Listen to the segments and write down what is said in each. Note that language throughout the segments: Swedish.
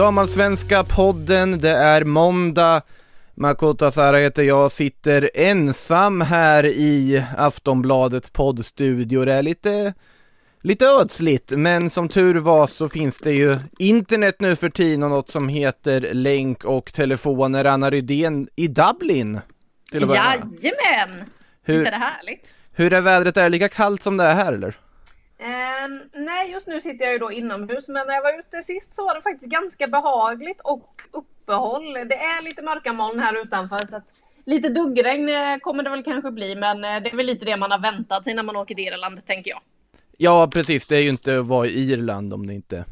Damallsvenska podden, det är måndag. Makoto Asara heter jag, sitter ensam här i Aftonbladets poddstudio. Det är lite, lite ödsligt, men som tur var så finns det ju internet nu för tiden och något som heter länk och telefoner. Anna Rydén i Dublin. till. Jajamän! Hur- Visst är det härligt? Hur är vädret? Är det lika kallt som det är här eller? Ehm, nej, just nu sitter jag ju då inomhus, men när jag var ute sist så var det faktiskt ganska behagligt och uppehåll. Det är lite mörka moln här utanför, så att lite duggregn eh, kommer det väl kanske bli, men eh, det är väl lite det man har väntat sig när man åker till Irland, tänker jag. Ja, precis. Det är ju inte att vara i Irland om det inte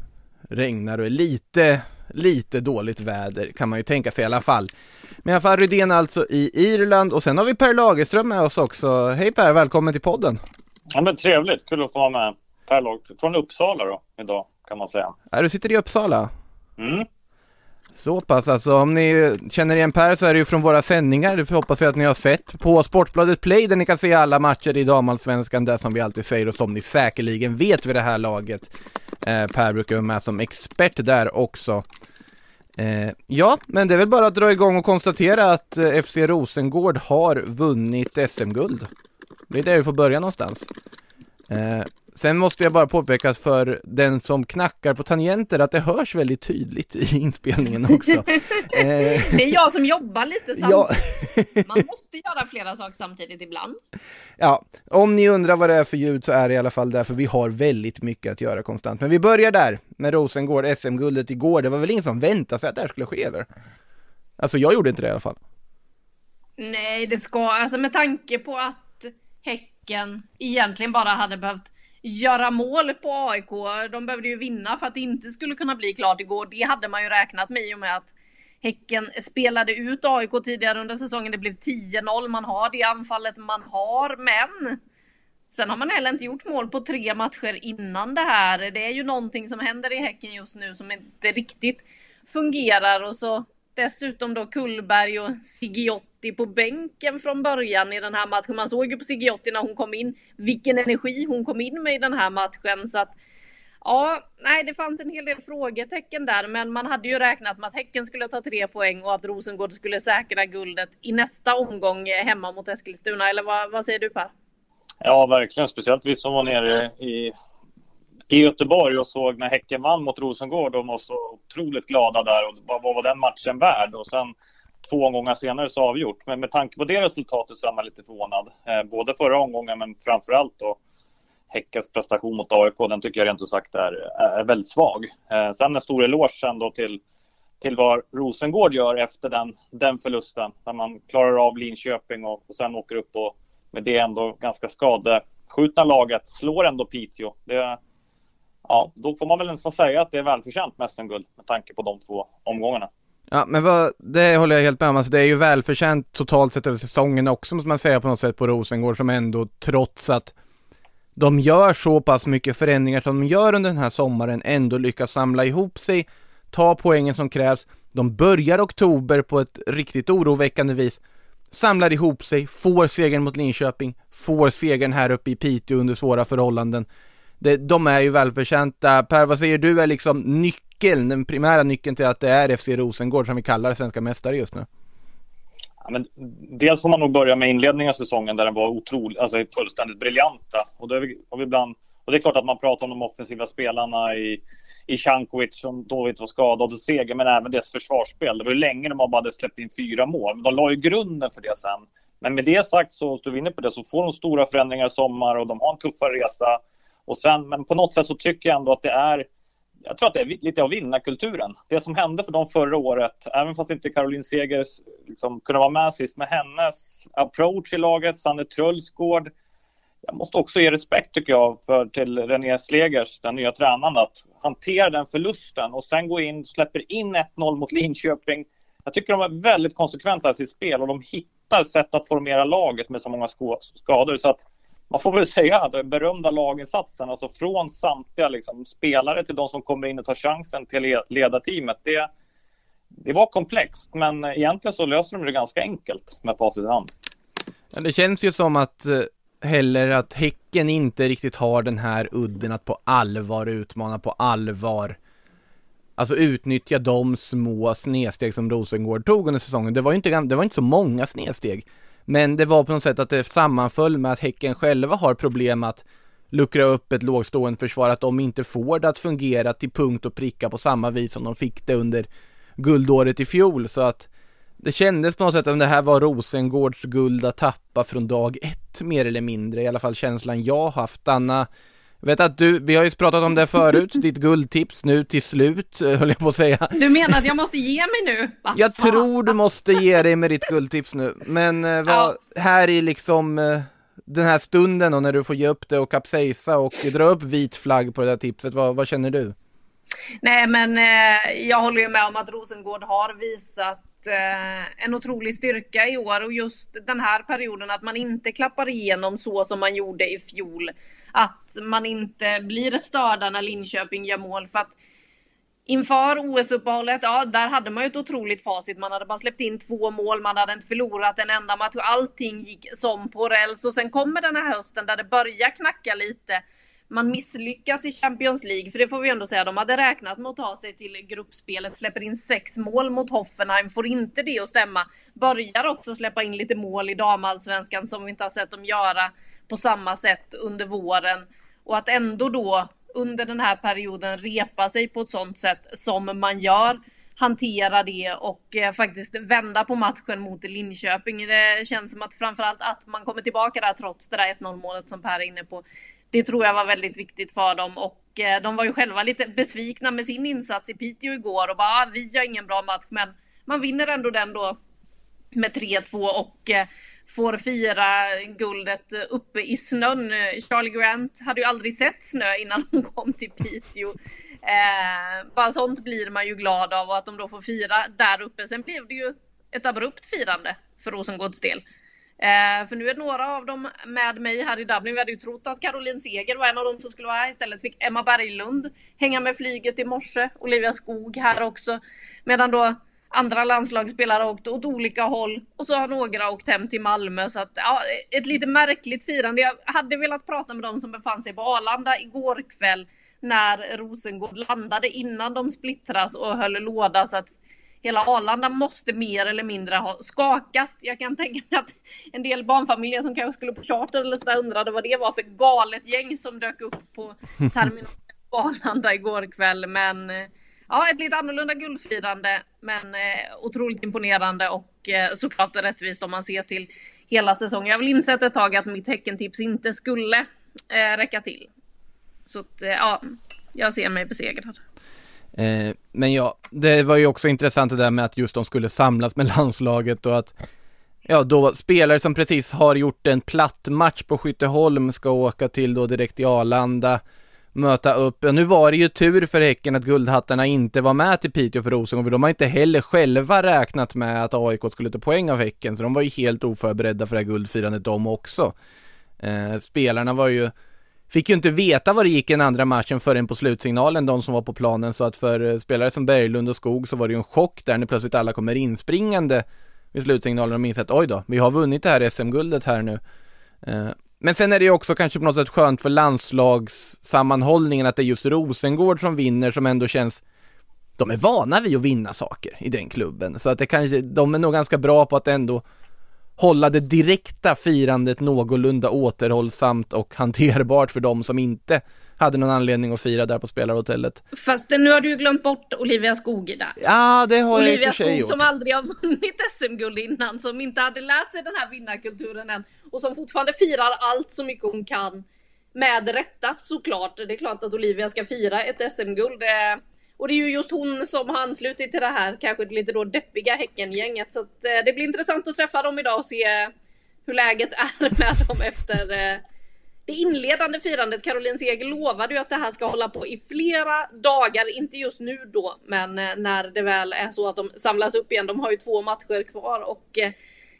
regnar och är lite, lite dåligt väder kan man ju tänka sig i alla fall. Men i alla fall Rydén alltså i Irland och sen har vi Per Lagerström med oss också. Hej Per, välkommen till podden. Ja, men trevligt, kul att få vara med. Per Lag från Uppsala då, idag kan man säga. Ja, du sitter i Uppsala. Mm. Så pass alltså, om ni känner igen Per så är det ju från våra sändningar, det hoppas jag att ni har sett på Sportbladet Play där ni kan se alla matcher i damallsvenskan, där som vi alltid säger och som ni säkerligen vet vid det här laget. Eh, per brukar vara med som expert där också. Eh, ja, men det är väl bara att dra igång och konstatera att eh, FC Rosengård har vunnit SM-guld. Det är där vi får börja någonstans. Eh, sen måste jag bara påpeka för den som knackar på tangenter att det hörs väldigt tydligt i inspelningen också. eh, Det är jag som jobbar lite ja, samtidigt. Man måste göra flera saker samtidigt ibland. ja, om ni undrar vad det är för ljud så är det i alla fall därför vi har väldigt mycket att göra konstant. Men vi börjar där med Rosengård, SM-guldet igår. Det var väl ingen som väntade sig att det här skulle ske eller? Alltså jag gjorde inte det i alla fall. Nej, det ska, alltså med tanke på att Häcken egentligen bara hade behövt göra mål på AIK. De behövde ju vinna för att det inte skulle kunna bli klart igår. Det hade man ju räknat med i och med att Häcken spelade ut AIK tidigare under säsongen. Det blev 10-0. Man har det anfallet man har, men Sen har man heller inte gjort mål på tre matcher innan det här. Det är ju någonting som händer i Häcken just nu som inte riktigt fungerar och så dessutom då Kullberg och Sigiotti på bänken från början i den här matchen. Man såg ju på Sigiotti när hon kom in vilken energi hon kom in med i den här matchen så att Ja, nej, det fanns en hel del frågetecken där, men man hade ju räknat med att Häcken skulle ta tre poäng och att Rosengård skulle säkra guldet i nästa omgång hemma mot Eskilstuna. Eller vad, vad säger du Per? Ja, verkligen. Speciellt vi som var nere i, i Göteborg och såg när Häcken vann mot Rosengård. De var så otroligt glada där. Och vad, vad var den matchen värd? Och sen två omgångar senare så avgjort. Men med tanke på det resultatet så är man lite förvånad. Eh, både förra omgången, men framför allt då Häckens prestation mot AIK. Den tycker jag rent ut sagt är, är väldigt svag. Eh, sen en stor eloge ändå till till vad Rosengård gör efter den, den förlusten. När man klarar av Linköping och, och sen åker upp och med det ändå ganska skadeskjutna laget slår ändå Piteå. Det, ja, då får man väl nästan säga att det är välförtjänt med SM-guld med tanke på de två omgångarna. Ja, men vad, det håller jag helt med om. Alltså, det är ju välförtjänt totalt sett över säsongen också, måste man säga på något sätt på Rosengård, som ändå trots att de gör så pass mycket förändringar som de gör under den här sommaren, ändå lyckas samla ihop sig, ta poängen som krävs. De börjar oktober på ett riktigt oroväckande vis, samlar ihop sig, får segern mot Linköping, får segern här uppe i Piteå under svåra förhållanden. Det, de är ju välförtjänta. Per, vad säger du är liksom nyckeln, den primära nyckeln till att det är FC Rosengård som vi kallar svenska mästare just nu? Ja, men dels får man nog börja med inledningen av säsongen där den var otrolig, alltså fullständigt briljanta. Och, då är vi, vi ibland, och det är klart att man pratar om de offensiva spelarna i, i Cankovic som då inte var skadad och seger, men även deras försvarsspel. Det var ju länge de bara hade släppt in fyra mål. Men de la ju grunden för det sen Men med det sagt så, du inne på det, så får de stora förändringar i sommar och de har en tuffare resa. Och sen, men på något sätt så tycker jag ändå att det är jag tror att det är lite av vinnarkulturen. Det som hände för dem förra året, även fast inte Caroline Seger liksom kunde vara med sist, med hennes approach i laget, Sanne Trullsgård. Jag måste också ge respekt, tycker jag, för till René Slegers, den nya tränaren, att hantera den förlusten och sen gå in, släpper in 1-0 mot Linköping. Jag tycker de är väldigt konsekventa i sitt spel och de hittar sätt att formera laget med så många skador. Så att man får väl säga att den berömda laginsatsen, alltså från samtliga liksom, spelare till de som kommer in och tar chansen till ledarteamet. det, det var komplext, men egentligen så löser de det ganska enkelt med facit i hand. Ja, det känns ju som att eh, heller att Häcken inte riktigt har den här udden att på allvar utmana på allvar. Alltså utnyttja de små snedsteg som Rosengård tog under säsongen. Det var ju inte, det var inte så många snedsteg. Men det var på något sätt att det sammanföll med att Häcken själva har problem att luckra upp ett lågstående försvar, att de inte får det att fungera till punkt och pricka på samma vis som de fick det under guldåret i fjol, så att det kändes på något sätt att det här var Rosengårds guld att tappa från dag ett, mer eller mindre, i alla fall känslan jag haft. Anna, vet att du, vi har ju pratat om det förut, ditt guldtips nu till slut, eh, höll jag på att säga. Du menar att jag måste ge mig nu? Va jag fan? tror du måste ge dig med ditt guldtips nu, men eh, vad, ja. här i liksom eh, den här stunden och när du får ge upp det och kapsejsa och dra upp vit flagg på det där tipset, vad, vad känner du? Nej men eh, jag håller ju med om att Rosengård har visat eh, en otrolig styrka i år och just den här perioden att man inte klappar igenom så som man gjorde i fjol. Att man inte blir störda när Linköping gör mål för att Inför OS-uppehållet, ja där hade man ju ett otroligt facit. Man hade bara släppt in två mål, man hade inte förlorat en enda match. Allting gick som på räls och sen kommer den här hösten där det börjar knacka lite man misslyckas i Champions League, för det får vi ändå säga, de hade räknat med att ta sig till gruppspelet, släpper in sex mål mot Hoffenheim, får inte det att stämma. Börjar också släppa in lite mål i damallsvenskan som vi inte har sett dem göra på samma sätt under våren. Och att ändå då under den här perioden repa sig på ett sånt sätt som man gör hantera det och eh, faktiskt vända på matchen mot Linköping. Det känns som att framförallt att man kommer tillbaka där trots det där 1-0 målet som Per är inne på det tror jag var väldigt viktigt för dem och eh, de var ju själva lite besvikna med sin insats i Piteå igår och bara ah, vi har ingen bra match men man vinner ändå den då med 3-2 och eh, får fira guldet uppe i snön. Charlie Grant hade ju aldrig sett snö innan hon kom till Piteå. Eh, bara sånt blir man ju glad av och att de då får fira där uppe. Sen blev det ju ett abrupt firande för Rosengårds del. Eh, för nu är några av dem med mig här i Dublin. Vi hade ju trott att Caroline Seger var en av dem som skulle vara här. Istället fick Emma Berglund hänga med flyget i morse. Olivia Skog här också. Medan då andra landslagsspelare har åkt åt olika håll och så har några åkt hem till Malmö. Så att, ja, ett lite märkligt firande. Jag hade velat prata med dem som befann sig på Arlanda igår kväll när Rosengård landade innan de splittras och höll låda. Så att hela Arlanda måste mer eller mindre ha skakat. Jag kan tänka mig att en del barnfamiljer som kanske skulle på charter eller sådär undrade vad det var för galet gäng som dök upp på terminalen på Arlanda igår kväll. Men ja, ett lite annorlunda guldfirande, men eh, otroligt imponerande och eh, såklart rättvist om man ser till hela säsongen. Jag har väl insett ett tag att mitt Häckentips inte skulle eh, räcka till. Så att, eh, ja, jag ser mig besegrad. Eh, men ja, det var ju också intressant det där med att just de skulle samlas med landslaget och att Ja, då spelare som precis har gjort en platt match på Skytteholm ska åka till då direkt i Arlanda möta upp, ja, nu var det ju tur för Häcken att Guldhattarna inte var med till Piteå för Rosengård, för de har inte heller själva räknat med att AIK skulle ta poäng av Häcken, så de var ju helt oförberedda för det här guldfirandet de också. Eh, spelarna var ju Fick ju inte veta vad det gick i den andra matchen förrän på slutsignalen, de som var på planen, så att för eh, spelare som Berglund och Skog så var det ju en chock där när plötsligt alla kommer inspringande vid slutsignalen och minns att oj då, vi har vunnit det här SM-guldet här nu. Eh, men sen är det ju också kanske på något sätt skönt för landslagssammanhållningen att det är just Rosengård som vinner som ändå känns de är vana vid att vinna saker i den klubben, så att det kanske, de är nog ganska bra på att ändå hålla det direkta firandet någorlunda återhållsamt och hanterbart för de som inte hade någon anledning att fira där på spelarhotellet. Fast nu har du ju glömt bort Olivia Skog där. Ja, det har Olivia jag i och för sig Skog gjort. som aldrig har vunnit SM-guld innan, som inte hade lärt sig den här vinnarkulturen än och som fortfarande firar allt så mycket hon kan. Med rätta såklart. Det är klart att Olivia ska fira ett SM-guld. eh, och det är ju just hon som har anslutit till det här kanske lite då deppiga Häckengänget. Så att, eh, det blir intressant att träffa dem idag och se hur läget är med dem efter eh, det inledande firandet. Caroline Seger lovade ju att det här ska hålla på i flera dagar, inte just nu då, men eh, när det väl är så att de samlas upp igen. De har ju två matcher kvar och eh,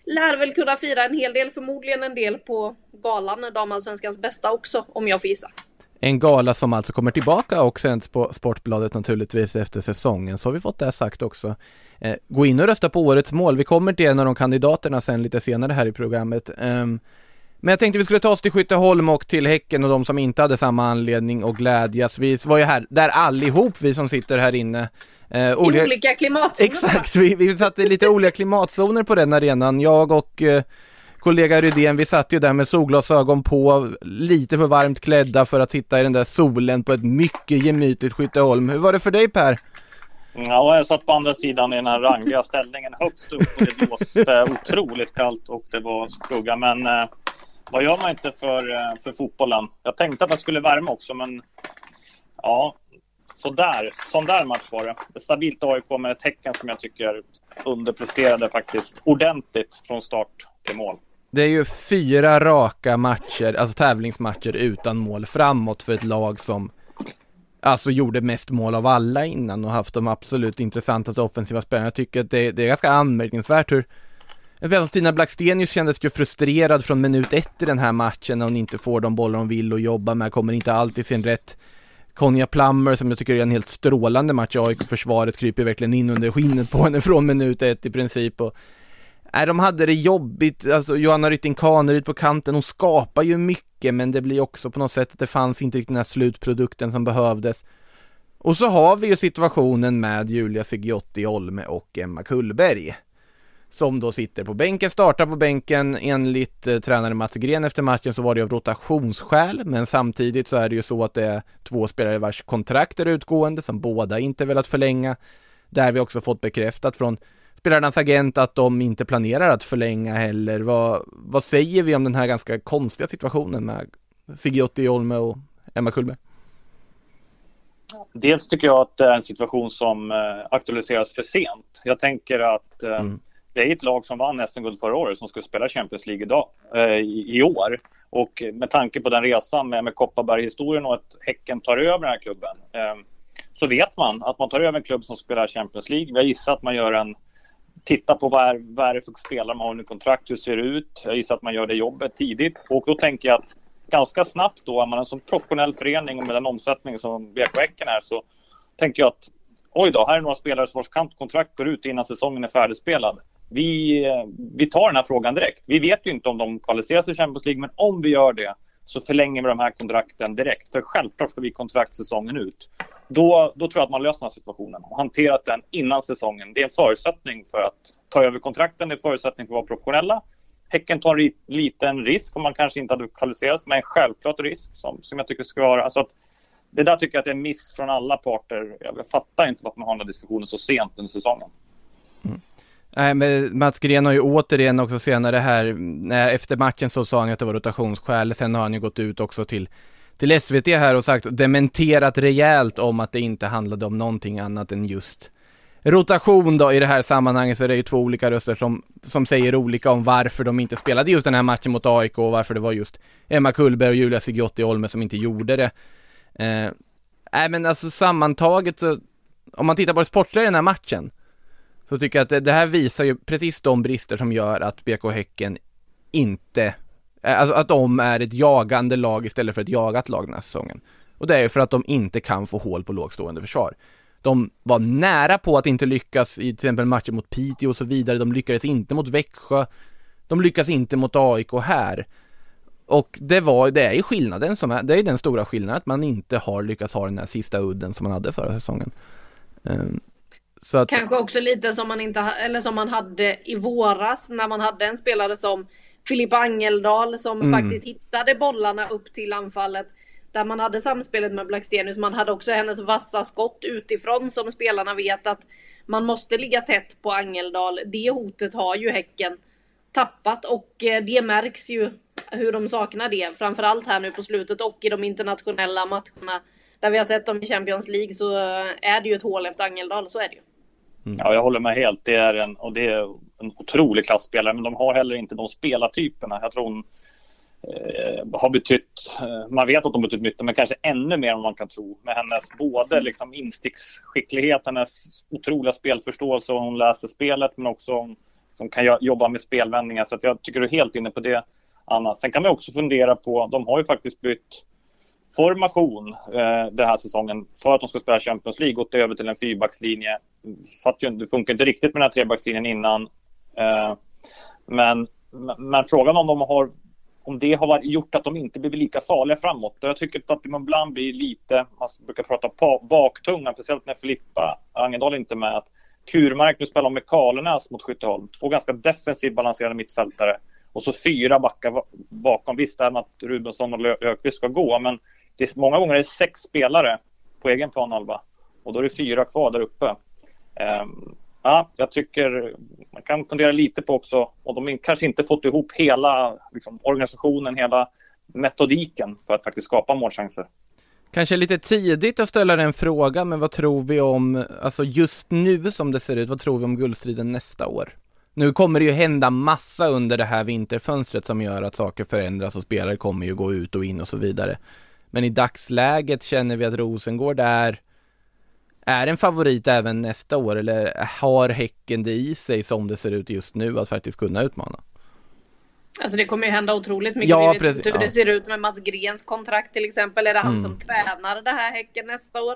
lär väl kunna fira en hel del, förmodligen en del på galan, damallsvenskans bästa också, om jag får gissa. En gala som alltså kommer tillbaka och sänds på Sportbladet naturligtvis efter säsongen, så har vi fått det sagt också. Eh, gå in och rösta på årets mål. Vi kommer till en av de kandidaterna sen lite senare här i programmet. Ehm, men jag tänkte vi skulle ta oss till Skytteholm och till Häcken och de som inte hade samma anledning att glädjas. Vi var ju här, där allihop vi som sitter här inne. Eh, I olika klimatzoner. Exakt, vi, vi satt i lite olika klimatzoner på den arenan. Jag och eh, kollega Rydén, vi satt ju där med solglasögon på, lite för varmt klädda för att sitta i den där solen på ett mycket gemytligt Skytteholm. Hur var det för dig Per? Ja, jag satt på andra sidan i den här rangliga ställningen högst upp och det blåste otroligt kallt och det var skugga. Men eh, vad gör man inte för, eh, för fotbollen? Jag tänkte att jag skulle värma också, men ja, sådär. Sån där match var det. Ett stabilt AIK med ett Häcken som jag tycker underpresterade faktiskt ordentligt från start till mål. Det är ju fyra raka matcher, alltså tävlingsmatcher utan mål framåt för ett lag som Alltså gjorde mest mål av alla innan och haft de absolut intressantaste offensiva spelarna. Jag tycker att det, det är ganska anmärkningsvärt hur jag vet att Stina Blackstenius kändes ju frustrerad från minut ett i den här matchen när hon inte får de bollar hon vill och jobba med, kommer inte alltid sin rätt. Konja Plummer som jag tycker är en helt strålande match i AIK-försvaret kryper verkligen in under skinnet på henne från minut ett i princip och Nej, de hade det jobbigt, alltså Johanna Rytting Kaneryd på kanten, hon skapar ju mycket men det blir också på något sätt att det fanns inte riktigt den här slutprodukten som behövdes. Och så har vi ju situationen med Julia Sigiotti Olme och Emma Kullberg. Som då sitter på bänken, startar på bänken enligt eh, tränare Mats Gren efter matchen så var det av rotationsskäl men samtidigt så är det ju så att det är två spelare vars kontrakt är utgående som båda inte velat förlänga. Där vi också fått bekräftat från spelarnas agent att de inte planerar att förlänga heller. Vad, vad säger vi om den här ganska konstiga situationen med Sigiotti Olme och Emma Kullberg? Dels tycker jag att det är en situation som eh, aktualiseras för sent. Jag tänker att eh, Mm. det är ett lag som vann SM-guld förra året som skulle spela Champions League idag, eh, i, år. Och med tanke på den resan med, med Kopparberg-historien och att Häcken tar över den här klubben så vet man att man tar över en klubb som spelar Champions League. Jag gissar att man gör en titta på vad är, vad är det för spelare man har under kontrakt, hur ser det ut? Jag gissar att man gör det jobbet tidigt. Och då tänker jag att ganska snabbt då, är man en sån professionell förening och med den omsättning som BK Häcken är så tänker jag att oj då, här är några spelare vars kontrakt går ut innan säsongen är färdigspelad. Vi, eh, vi tar den här frågan direkt. Vi vet ju inte om de kvalificerar sig i Champions League, men om vi gör det så förlänger vi de här kontrakten direkt. För självklart ska vi kontrakt säsongen ut. Då, då tror jag att man löser den här situationen och hanterat den innan säsongen. Det är en förutsättning för att ta över kontrakten. Det är en förutsättning för att vara professionella. Häcken tar en liten risk om man kanske inte hade kvalificerats, men en självklart risk som, som jag tycker ska vara. Alltså att, det där tycker jag att det är en miss från alla parter. Jag fattar inte varför man har den här diskussionen så sent under säsongen. Nej, men Mats Gren har ju återigen också senare här, efter matchen så sa han ju att det var rotationsskäl, sen har han ju gått ut också till till SVT här och sagt, dementerat rejält om att det inte handlade om någonting annat än just rotation då i det här sammanhanget så är det ju två olika röster som, som säger olika om varför de inte spelade just den här matchen mot AIK och varför det var just Emma Kullberg och Julia Sigiotti Olme som inte gjorde det. Eh, nej men alltså sammantaget så, om man tittar på det sportsliga i den här matchen så tycker jag att det, här visar ju precis de brister som gör att BK Häcken inte, eh, alltså att de är ett jagande lag istället för ett jagat lag den här säsongen. Och det är ju för att de inte kan få hål på lågstående försvar. De var nära på att inte lyckas i till exempel matcher mot Piteå och så vidare. De lyckades inte mot Växjö. De lyckas inte mot AIK här. Och det var, det är ju skillnaden som är, det är den stora skillnaden att man inte har lyckats ha den här sista udden som man hade förra säsongen. Ehm, att, Kanske också lite som man, inte, eller som man hade i våras när man hade en spelare som Filippa Angeldal som Mm. faktiskt hittade bollarna upp till anfallet. där man hade samspelet med Blackstenius. Man hade också hennes vassa skott utifrån som spelarna vet att man måste ligga tätt på Angeldal. Det hotet har ju Häcken tappat och eh, det märks ju hur de saknar det. Framförallt här nu på slutet och i de internationella matcherna där vi har sett dem i Champions League så är det ju ett hål efter Angeldal, så är det ju. Mm. Ja, jag håller med helt. Det är en, och det är en otrolig klassspelare, men de har heller inte de spelartyperna. Jag tror hon eh, har betytt, eh, man vet att de betytt mycket, men kanske ännu mer än man kan tro. Med hennes både liksom insticksskicklighet, hennes otroliga spelförståelse och hon läser spelet, men också som kan jobba med spelvändningar. Så jag tycker du är helt inne på det, Anna. Sen kan vi också fundera på, de har ju faktiskt bytt formation eh, den här säsongen för att de ska spela Champions League gått över till en fyrbackslinje. det funkar inte riktigt med den här trebackslinjen innan. Eh, men, men frågan om de har om det har gjort att de inte blivit lika farliga framåt. Jag tycker att man ibland blir lite, man brukar prata baktunga, speciellt när Filippa Angendal inte är med. Att Kurmark nu spelar med Karlenäs mot Skytteholm. Två ganska defensivt balanserade mittfältare. Och så fyra backar bakom. Visst, det är att Rubensson och Löfqvist ska gå, men det är, många gånger är det sex spelare på egen planhalva och då är det fyra kvar där uppe. Um, ja, jag tycker man kan fundera lite på också, och de kanske inte fått ihop hela liksom, organisationen, hela metodiken för att faktiskt skapa målchanser. Kanske lite tidigt att ställa den frågan, men vad tror vi om, alltså just nu som det ser ut, vad tror vi om guldstriden nästa år? Nu kommer det ju hända massa under det här vinterfönstret som gör att saker förändras och spelare kommer ju gå ut och in och så vidare. Men i dagsläget känner vi att Rosengård är är en favorit även nästa år eller har Häcken det i sig som det ser ut just nu att faktiskt kunna utmana? Alltså det kommer ju hända otroligt mycket. Ja, vi vet inte hur ja. det ser ut med Mats Grens kontrakt till exempel. Är det han mm. som tränar det här Häcken nästa år?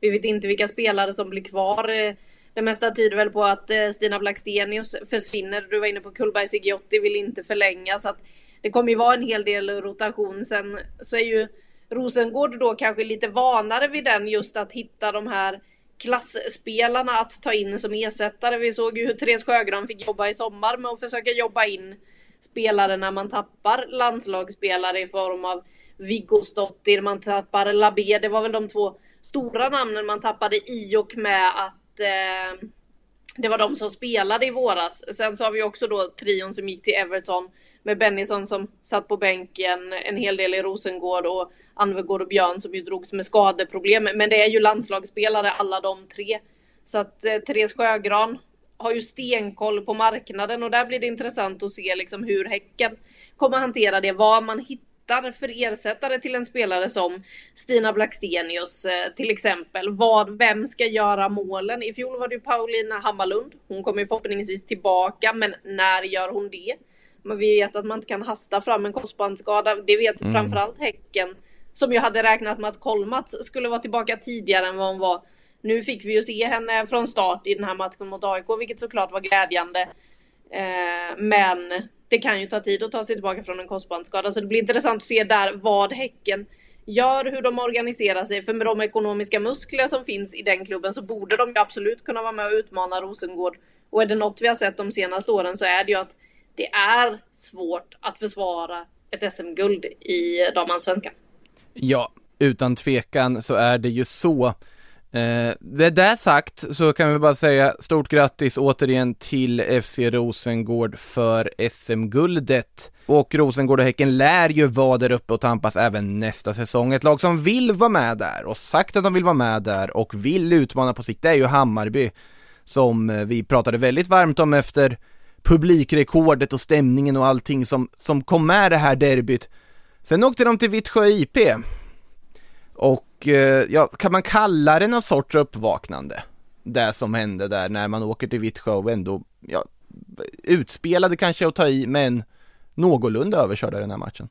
Vi vet inte vilka spelare som blir kvar. Det mesta tyder väl på att eh, Stina Blackstenius försvinner. Du var inne på Kullberg Sigiotti vill inte förlänga så att det kommer ju vara en hel del rotation. Sen så är ju Rosengård då kanske lite vanare vid den just att hitta de här klassspelarna att ta in som ersättare. Vi såg ju hur Therese Sjögran fick jobba i sommar med att försöka jobba in spelare när man tappar landslagsspelare i form av Viggo Stottir, man tappar Labé. Det var väl de två stora namnen man tappade i och med att eh, det var de som spelade i våras. Sen så har vi också då trion som gick till Everton med Bennison som satt på bänken en hel del i Rosengård och Anvegård och Björn som ju drogs med skadeproblem. Men det är ju landslagsspelare alla de tre. Så att eh, Therese Sjögran har ju stenkoll på marknaden och där blir det intressant att se liksom hur Häcken kommer hantera det. Vad man hittar för ersättare till en spelare som Stina Blackstenius eh, till exempel. Vad, vem ska göra målen? I fjol var det ju Paulina Hammarlund. Hon kommer ju förhoppningsvis tillbaka, men när gör hon det? Vi vet att man inte kan hasta fram en korsbandsskada. Det vet mm. framförallt Häcken som ju hade räknat med att Kolmats skulle vara tillbaka tidigare än vad hon var. Nu fick vi ju se henne från start i den här matchen mot AIK, vilket såklart var glädjande. Eh, men det kan ju ta tid att ta sig tillbaka från en korsbandsskada, så det blir intressant att se där vad Häcken gör, hur de organiserar sig. För med de ekonomiska muskler som finns i den klubben så borde de ju absolut kunna vara med och utmana Rosengård. Och är det något vi har sett de senaste åren så är det ju att det är svårt att försvara ett SM-guld i damallsvenskan. Ja, utan tvekan så är det ju så. Eh, det där sagt så kan vi bara säga stort grattis återigen till FC Rosengård för SM-guldet. Och Rosengård och Häcken lär ju vara där uppe och tampas även nästa säsong. Ett lag som vill vara med där och sagt att de vill vara med där och vill utmana på sikt, det är ju Hammarby. Som vi pratade väldigt varmt om efter publikrekordet och stämningen och allting som, som kom med det här derbyt. Sen åkte de till Vittsjö IP. Och eh, ja, kan man kalla det någon sorts uppvaknande? Det som hände där när man åker till Vittsjö och ändå, ja, utspelade kanske att ta i, men någorlunda överkörda den här matchen.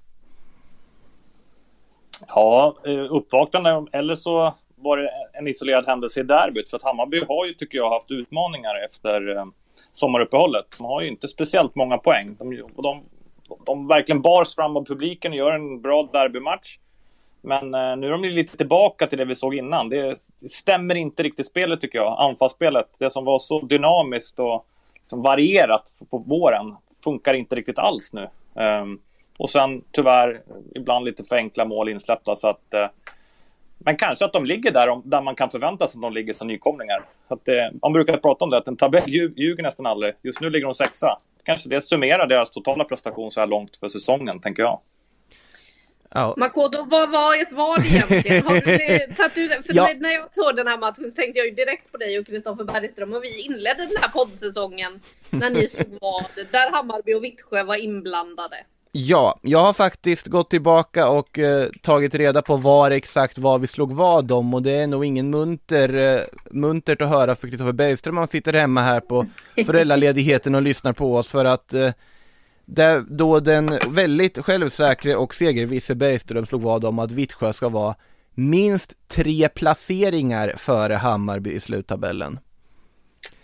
Ja, eh, uppvaknande, eller så var det en isolerad händelse i derbyt. För att Hammarby har ju, tycker jag, haft utmaningar efter eh, sommaruppehållet. De har ju inte speciellt många poäng. De, de de verkligen bars fram av publiken och gör en bra derbymatch. Men eh, nu är de lite tillbaka till det vi såg innan. Det, stämmer inte riktigt spelet tycker jag, anfallsspelet. Det som var så dynamiskt och liksom varierat på våren funkar inte riktigt alls nu. Um, Och sen tyvärr ibland lite för enkla mål insläppta. Så att, eh, men kanske att de ligger där, där man kan förvänta sig att de ligger som nykomlingar. Att, eh, man brukar prata om det, att en tabell ljuger nästan aldrig. Just nu ligger de sexa. Kanske det summerar deras totala prestation så här långt för säsongen, tänker jag. Ja. Makoto, vad var ett vad egentligen? Har du tagit ut, för ja. när jag såg den här matchen så tänkte jag ju direkt på dig och Kristoffer Bergström och vi inledde den här poddsäsongen när ni slog vad, där Hammarby och Vittsjö var inblandade. Ja, jag har faktiskt gått tillbaka och eh, tagit reda på var exakt vad vi slog vad om och det är nog ingen munter, eh, muntert att höra för Kristoffer Bergström han sitter hemma här på föräldraledigheten och lyssnar på oss för att eh, där, då den väldigt självsäkre och segervisse Bergström slog vad om att Vittsjö ska vara minst tre placeringar före Hammarby i sluttabellen.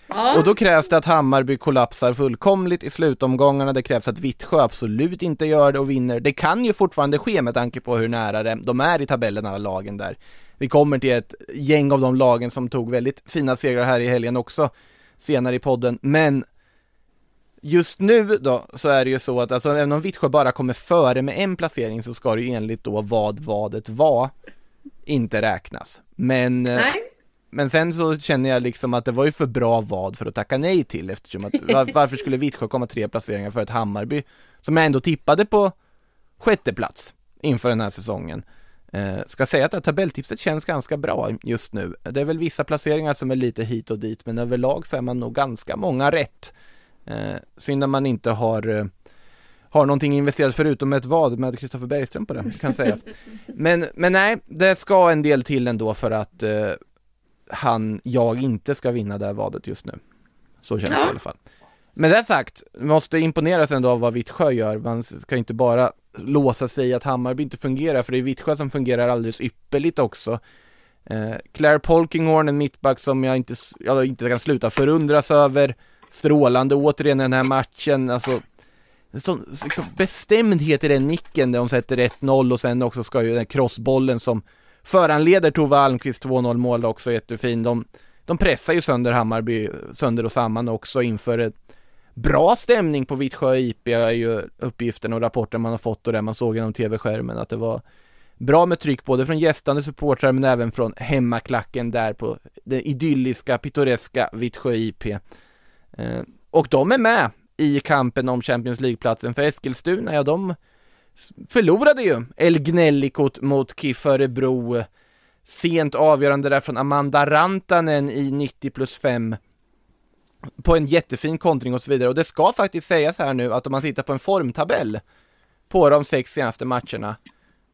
Ja. Och då krävs det att Hammarby kollapsar fullkomligt i slutomgångarna, det krävs att Vittsjö absolut inte gör det och vinner. Det kan ju fortfarande ske med tanke på hur nära de är i tabellen, alla lagen där. Vi kommer till ett gäng av de lagen som tog väldigt fina segrar här i helgen också, senare i podden, men Just nu då så är det ju så att alltså även om Vittsjö bara kommer före med en placering så ska det ju enligt då vad vadet var inte räknas. Men eh, Nej. Men sen så känner jag liksom att det var ju för bra vad för att tacka nej till eftersom att var, varför skulle Vittsjö komma tre placeringar för ett Hammarby som jag ändå tippade på sjätte plats inför den här säsongen. Eh, ska säga att det här tabelltipset känns ganska bra just nu. Det är väl vissa placeringar som är lite hit och dit men överlag så är man nog ganska många rätt. Eh, synd att man inte har eh, har någonting investerat förutom ett vad med Kristoffer Bergström på det, kan sägas. Men, men nej, det ska en del till ändå för att eh, han, jag inte ska vinna det här vadet just nu. Så känns det i alla fall. Med det sagt, måste imponeras ändå av vad Vittsjö gör. Man ska inte bara låsa sig att Hammarby inte fungerar, för det är Vittsjö som fungerar alldeles ypperligt också. Eh, Claire Polkinghorn, en mittback som jag inte, jag inte kan sluta förundras över. Strålande återigen i den här matchen, alltså en sån liksom, bestämdhet i den nicken där de sätter 1-0 och sen också ska ju den crossbollen som föranleder Tove Almqvist 2-0 mål också jättefin. De, de pressar ju sönder Hammarby sönder och samman också inför ett bra stämning på Vittsjö IP är ju uppgiften och rapporten man har fått och det man såg genom tv-skärmen att det var bra med tryck både från gästande supportrar men även från hemmaklacken där på den idylliska, pittoreska Vittsjö IP. Eh, och de är med i kampen om Champions League-platsen för Eskilstuna, ja de förlorade ju El Gnellikot mot KIF Örebro. Sent avgörande där från Amanda Rantanen i 90 plus 5 på en jättefin kontring och så vidare. Och det ska faktiskt sägas här nu att om man tittar på en formtabell på de sex senaste matcherna,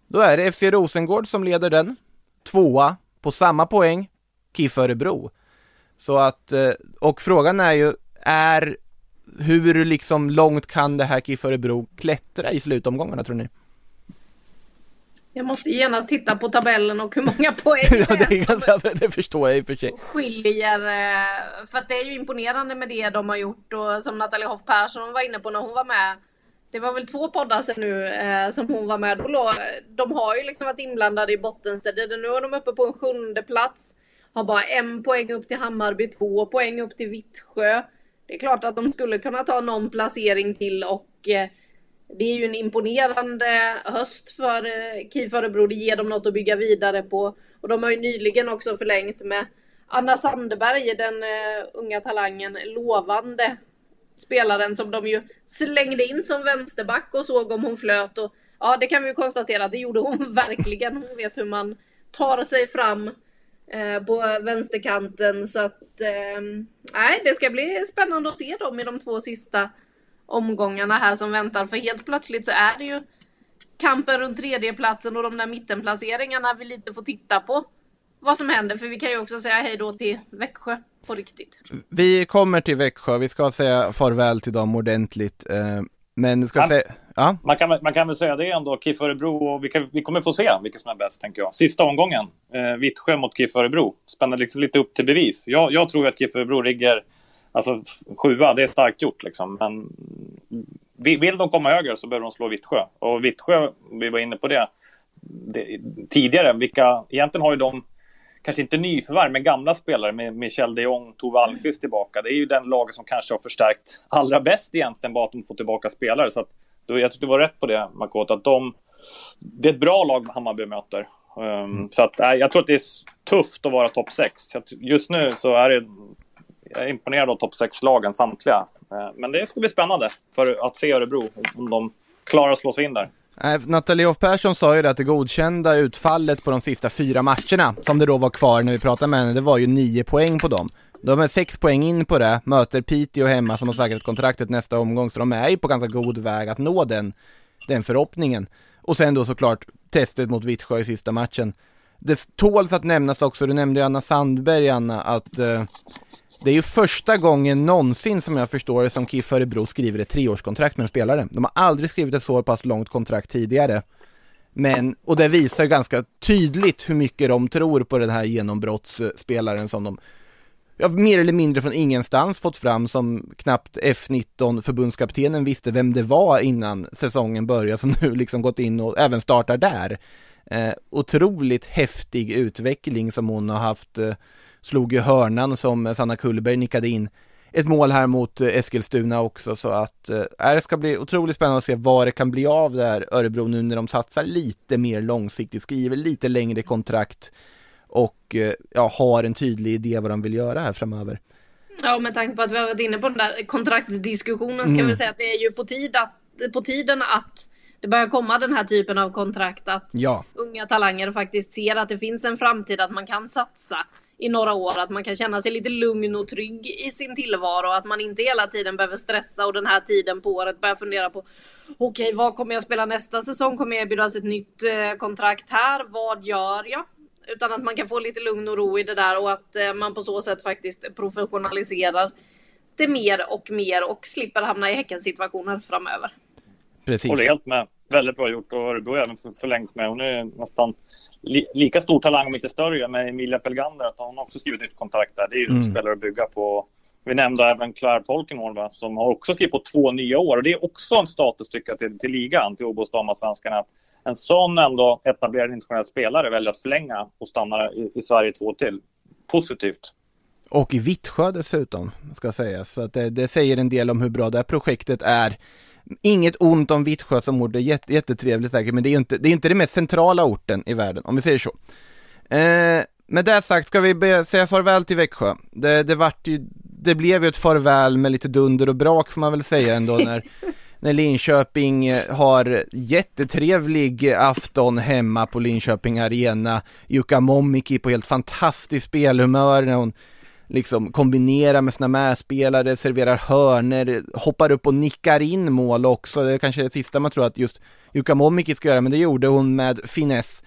då är det FC Rosengård som leder den, tvåa på samma poäng, KIF Örebro. Så att, eh, och frågan är ju, är hur liksom långt kan det här KIF Örebro klättra i slutomgångarna tror ni? Jag måste genast titta på tabellen och hur många poäng är. det, är ganska, det förstår jag i och för sig. Skiljer. Eh, för att det är ju imponerande med det de har gjort och som Nathalie Hoff Persson var inne på när hon var med. Det var väl två poddar sedan nu eh, som hon var med. De har ju liksom varit inblandade i bottenstriden. Nu är de uppe på en sjunde plats. Har bara en poäng upp till Hammarby, två poäng upp till Vittsjö. Det är klart att de skulle kunna ta någon placering till och eh, det är ju en imponerande höst för eh, KIF Örebro. Det ger dem något att bygga vidare på. Och de har ju nyligen också förlängt med Anna Sandberg, den eh, unga talangen, lovande spelaren som de ju slängde in som vänsterback och såg om hon flöt. Och, ja, det kan vi ju konstatera, det gjorde hon verkligen. Hon vet hur man tar sig fram på vänsterkanten. Så att eh, nej, det ska bli spännande att se dem i de två sista omgångarna här som väntar. För helt plötsligt så är det ju kampen runt tredjeplatsen och de där mittenplaceringarna vi lite får titta på vad som händer. För vi kan ju också säga hej då till Växjö på riktigt. Vi kommer till Växjö, vi ska säga farväl till dem ordentligt. Eh, men ska man, säga, ja. man, kan, man kan väl säga det ändå, KIF Örebro och vi, kan, vi kommer få se vilka som är bäst tänker jag. Sista omgången, eh, Vittsjö mot KIF Örebro. Spänner liksom lite upp till bevis. Jag, jag tror att KIF Örebro ligger, alltså sjua, det är starkt gjort liksom. Men vill de komma högre så behöver de slå Vittsjö. Och Vittsjö, vi var inne på det, det tidigare, vilka, egentligen har ju de kanske inte nyförvärv, men gamla spelare med Michel de Jong, Tove Almqvist tillbaka. Det är ju den laget som kanske har förstärkt allra bäst egentligen, bara att de får tillbaka spelare. Så att jag tyckte du var rätt på det, Makot, att de... Det är ett bra lag Hammarby möter. Um, mm. Så att, äh, jag tror att det är tufft att vara topp 6. Just nu så är det... Jag är imponerad av topp 6-lagen samtliga. Uh, men det ska bli spännande för att se Örebro, om de klarar att slå sig in där. Nathalie Hoff Persson sa ju det att det godkända utfallet på de sista fyra matcherna, som det då var kvar när vi pratade med henne, det var ju nio poäng på dem. De är sex poäng in på det, möter Piteå hemma som har säkrat kontraktet nästa omgång, så de är ju på ganska god väg att nå den, den förhoppningen. Och sen då såklart testet mot Vittsjö i sista matchen. Det tåls att nämnas också, du nämnde ju Anna Sandberg Anna, att eh, det är ju första gången någonsin som jag förstår det som KIF Örebro skriver ett treårskontrakt med en spelare. De har aldrig skrivit ett så pass långt kontrakt tidigare. Men, och det visar ju ganska tydligt hur mycket de tror på den här genombrottsspelaren som de ja, mer eller mindre från ingenstans fått fram som knappt F19 förbundskaptenen visste vem det var innan säsongen började som nu liksom gått in och även startar där. Eh, otroligt häftig utveckling som hon har haft. Eh, slog ju hörnan som Sanna Kullberg nickade in ett mål här mot eh, Eskilstuna också så att eh, det ska bli otroligt spännande att se vad det kan bli av där Örebro nu när de satsar lite mer långsiktigt, skriver lite längre kontrakt och eh, ja, har en tydlig idé vad de vill göra här framöver. Ja, med tanke på att vi har varit inne på den där kontraktsdiskussionen ska mm. vi säga att det är ju på, tid att, på tiden att det börjar komma den här typen av kontrakt att ja. unga talanger faktiskt ser att det finns en framtid att man kan satsa i några år, att man kan känna sig lite lugn och trygg i sin tillvaro, att man inte hela tiden behöver stressa och den här tiden på året börja fundera på okej, okay, vad kommer jag spela nästa säsong? Kommer jag erbjudas ett nytt eh, kontrakt här? Vad gör jag? Utan att man kan få lite lugn och ro i det där och att eh, man på så sätt faktiskt professionaliserar det mer och mer och slipper hamna i Häckensituationer framöver. Precis. Håller helt med. Väldigt bra gjort och Örebro har även förlängt med. Hon är nästan li lika stor talang, om inte större, med Emilia Pelgander. Att hon också skrivit ett kontrakt där. Det är ju mm. spelare att bygga på. Vi nämnde även Claire Polkinghorn som har också skrivit på två nya år. Och det är också en status tycker jag, till, till ligan, till Åbos damallsvenskan. Att en sån ändå etablerad internationell spelare väljer att förlänga och stanna i, i Sverige två till. Positivt. Och i Vittsjö dessutom, ska sägas. Så att det, det, säger en del om hur bra det här projektet är. Inget ont om Vittsjö som ort, det är jätte, jättetrevligt säkert, men det är inte det, är inte det mest centrala orten i världen, om vi säger så. Eh, med det sagt ska vi be, säga farväl till Växjö. Det, det vart ju, det blev ju ett farväl med lite dunder och brak får man väl säga ändå när, när Linköping har jättetrevlig afton hemma på Linköping Arena. Jukka Mommiki på helt fantastiskt spelhumör när hon liksom kombinerar med sina medspelare, serverar hörner, hoppar upp och nickar in mål också. Det är kanske det sista man tror att just Jukka Momiki ska göra, men det gjorde hon med finess.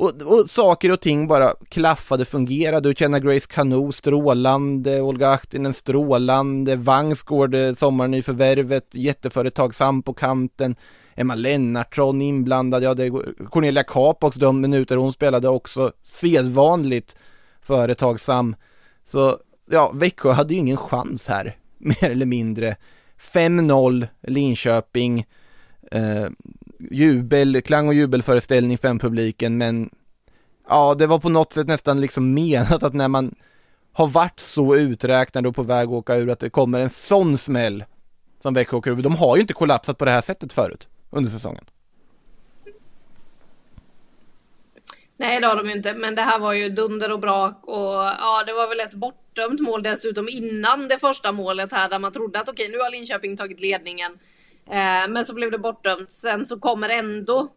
Och, och, saker och ting bara klaffade, fungerade. Du känner Grace Kanu strålande, Olga Ahtinen strålande, Vangsgård, i förvärvet, jätteföretagsam på kanten. Emma Lennartsson inblandad, ja det Cornelia Capox de minuter hon spelade också sedvanligt företagsam. Så ja, Växjö hade ju ingen chans här, mer eller mindre. 5-0 Linköping, eh, jubel, klang och jubelföreställning för publiken men ja, det var på något sätt nästan liksom menat att när man har varit så uträknad och på väg att åka ur att det kommer en sån smäll som Växjö åker ur. De har ju inte kollapsat på det här sättet förut under säsongen. Nej det har de ju inte, men det här var ju dunder och brak och ja det var väl ett bortdömt mål dessutom innan det första målet här där man trodde att okej nu har Linköping tagit ledningen. Eh, men så blev det bortdömt. Sen så kommer ändå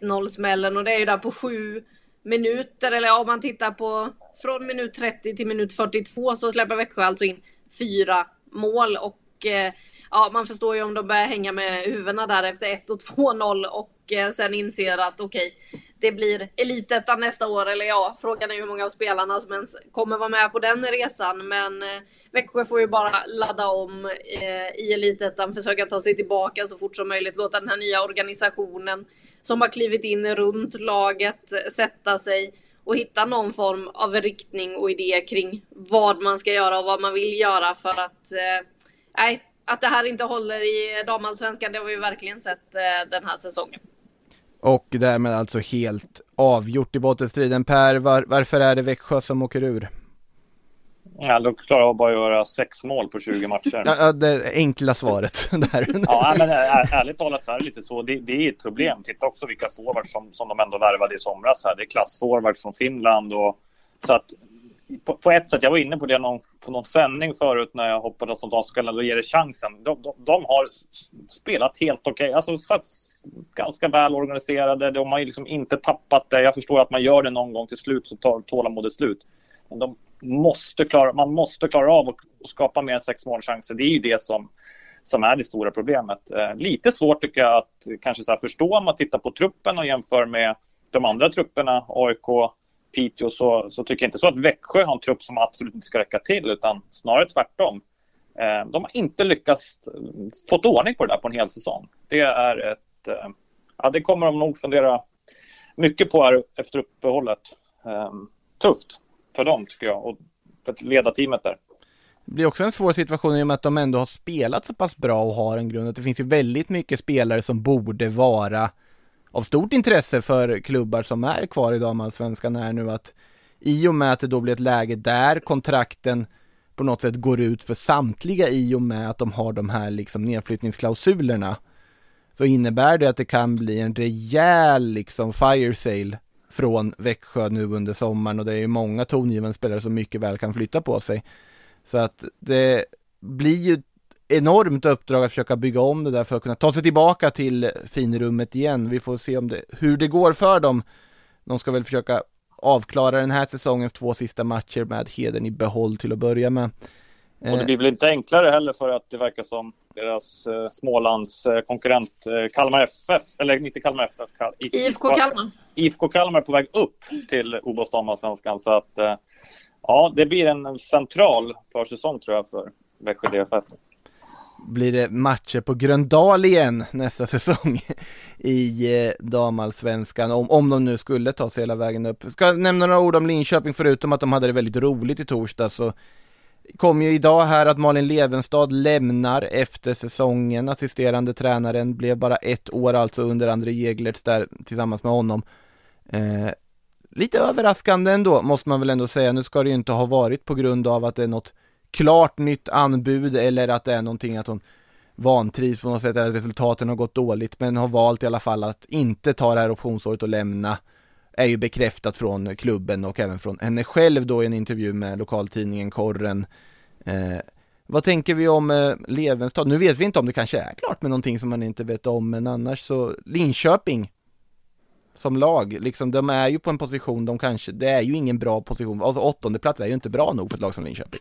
1-0 smällen och det är ju där på sju minuter eller om man tittar på från minut 30 till minut 42 så släpper Växjö alltså in fyra mål och eh, ja, man förstår ju om de börjar hänga med huvudena där efter 1 och 2-0 och eh, sen inser att okej, okay, det blir elitettan nästa år. Eller ja, frågan är hur många av spelarna som ens kommer vara med på den resan. Men eh, Växjö får ju bara ladda om eh, i elitettan, försöka ta sig tillbaka så fort som möjligt. Låta den här nya organisationen som har klivit in runt laget eh, sätta sig och hitta någon form av riktning och idé kring vad man ska göra och vad man vill göra för att eh, nej, att det här inte håller i damallsvenskan, det har vi ju verkligen sett eh, den här säsongen. Och därmed alltså helt avgjort i bottenstriden. Per, var, varför är det Växjö som åker ur? Ja, då klarar jag bara att göra sex mål på 20 matcher. Ja, det enkla svaret där. ja, men är, ärligt talat så är det lite så. Det, det är ett problem. Titta också vilka forwards som, som de ändå värvade i somras. Här. Det är klassforwards från Finland. Och, så att på, på, ett sätt, jag var inne på det någon, på någon sändning förut när jag hoppades att de skulle ge det chansen. De, de, de har spelat helt okej, okay. alltså satt ganska väl organiserade. De har liksom inte tappat det. Jag förstår att man gör det någon gång till slut så tar tålamodet slut. Men de måste klara, man måste klara av att skapa mer än sex målchanser. Det är ju det som, som är det stora problemet. Eh, lite svårt tycker jag att kanske så förstå om man tittar på truppen och jämför med de andra trupperna, AIK, Piteå, så, så tycker jag inte så att Växjö har en trupp som absolut inte ska räcka till, utan snarare tvärtom. Eh, de har inte lyckats eh, få ordning på det där på en hel säsong. Det är ett... Eh, ja, det kommer de nog fundera mycket på här efter uppehållet. Eh, tufft för dem, tycker jag, och för att leda teamet där. Det blir också en svår situation i och med att de ändå har spelat så pass bra och har en grund. Att det finns ju väldigt mycket spelare som borde vara av stort intresse för klubbar som är kvar i damallsvenskan är nu att i och med att det då blir ett läge där kontrakten på något sätt går ut för samtliga i och med att de har de här liksom nedflyttningsklausulerna så innebär det att det kan bli en rejäl liksom fire sale från Växjö nu under sommaren och det är ju många tongivande spelare som mycket väl kan flytta på sig. Så att det blir ju enormt uppdrag att försöka bygga om det där för att kunna ta sig tillbaka till finrummet igen. Vi får se om det, hur det går för dem. De ska väl försöka avklara den här säsongens två sista matcher med heden i behåll till att börja med. Och det blir väl inte enklare heller för att det verkar som deras eh, Smålands eh, konkurrent eh, Kalmar FF, eller inte Kalmar FF, Kal IFK Kalmar. IFK Kalmar är på väg upp till OBOS damallsvenskan så att eh, ja, det blir en central försäsong tror jag för Växjö DFF blir det matcher på Gröndal igen nästa säsong i eh, damallsvenskan, om, om de nu skulle ta sig hela vägen upp. Ska nämna några ord om Linköping, förutom att de hade det väldigt roligt i torsdag så kom ju idag här att Malin Levenstad lämnar efter säsongen. Assisterande tränaren blev bara ett år alltså under André Jeglerts där tillsammans med honom. Eh, lite överraskande ändå, måste man väl ändå säga. Nu ska det ju inte ha varit på grund av att det är något klart nytt anbud eller att det är någonting att hon vantrivs på något sätt eller att resultaten har gått dåligt men har valt i alla fall att inte ta det här optionsåret och lämna är ju bekräftat från klubben och även från henne själv då i en intervju med lokaltidningen Korren. Eh, vad tänker vi om eh, Levenstad? Nu vet vi inte om det kanske är klart med någonting som man inte vet om men annars så Linköping som lag, liksom de är ju på en position de kanske, det är ju ingen bra position, alltså åttonde plats är ju inte bra nog för ett lag som Linköping.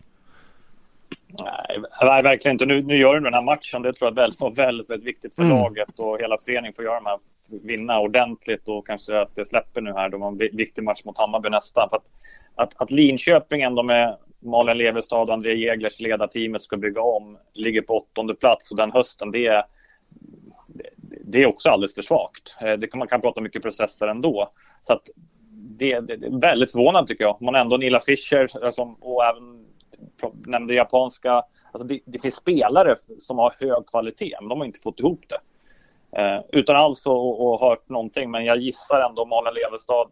Nej, verkligen inte. Nu, nu gör du den här matchen. Det tror jag var väldigt, väldigt viktigt för mm. laget och hela föreningen får göra de här, vinna ordentligt och kanske att det släpper nu här. De har en viktig match mot Hammarby nästa. För att, att, att Linköping ändå med Malin Levestad och André Jäglers ledarteamet ska bygga om, ligger på åttonde plats och den hösten, det är, det är också alldeles för svagt. Eh, det kan, man kan prata mycket processer ändå. Så att det, det, det är väldigt förvånande tycker jag. Man ändå Nila Fischer alltså, och även nämnde japanska. Alltså det, det, finns spelare som har hög kvalitet, men de har inte fått ihop det. Eh, utan alls att hört någonting, men jag gissar ändå Malin Levestad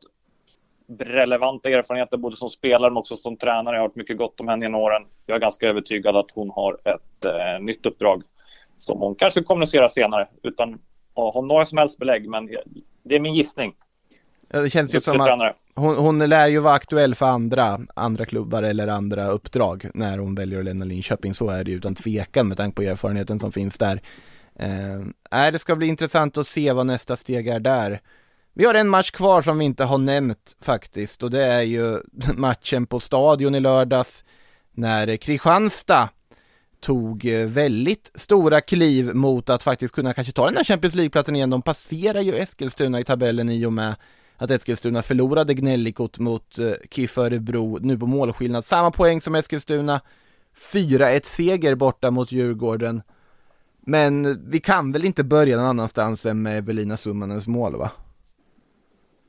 relevanta erfarenheter både som spelare men också som tränare. Jag har hört mycket gott om henne genom åren. Jag är ganska övertygad att hon har ett eh, nytt uppdrag som hon kanske kommunicerar senare utan att ha några som helst belägg. Men det är min gissning. Det känns ju som att hon, hon lär ju vara aktuell för andra, andra klubbar eller andra uppdrag när hon väljer att lämna Linköping. Så är det ju utan tvekan med tanke på erfarenheten som finns där. Eh, det ska bli intressant att se vad nästa steg är där. Vi har en match kvar som vi inte har nämnt faktiskt och det är ju matchen på Stadion i lördags när Kristianstad tog väldigt stora kliv mot att faktiskt kunna kanske ta den här Champions League-platsen igen. De passerar ju Eskilstuna i tabellen i och med att Eskilstuna förlorade gnällikot mot eh, KIF Örebro nu på målskillnad. Samma poäng som Eskilstuna. 4-1 seger borta mot Djurgården. Men vi kan väl inte börja någon annanstans än med Evelina Summanens mål va?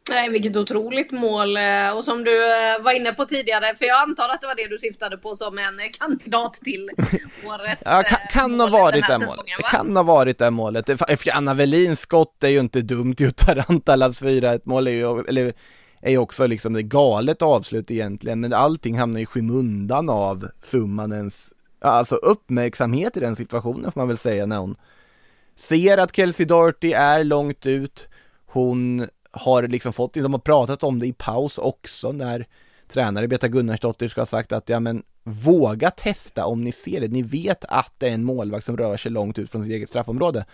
Nej, vilket otroligt mål. Eh, och som du eh, var inne på tidigare, för jag antar att det var det du syftade på som en kandidat till årets ja, kan, kan ha varit det målet. Det kan ha varit det målet. Anna Velins skott är ju inte dumt ju. Tarantalas 4-1 mål är ju, eller är ju också liksom det galet avslut egentligen, men allting hamnar i skymundan av Summanens, alltså uppmärksamhet i den situationen får man väl säga när hon ser att Kelsey Doherty är långt ut, hon har liksom fått, de har pratat om det i paus också när tränare Beta Gunnarsdottir ska ha sagt att ja men våga testa om ni ser det, ni vet att det är en målvakt som rör sig långt ut från sitt eget straffområde.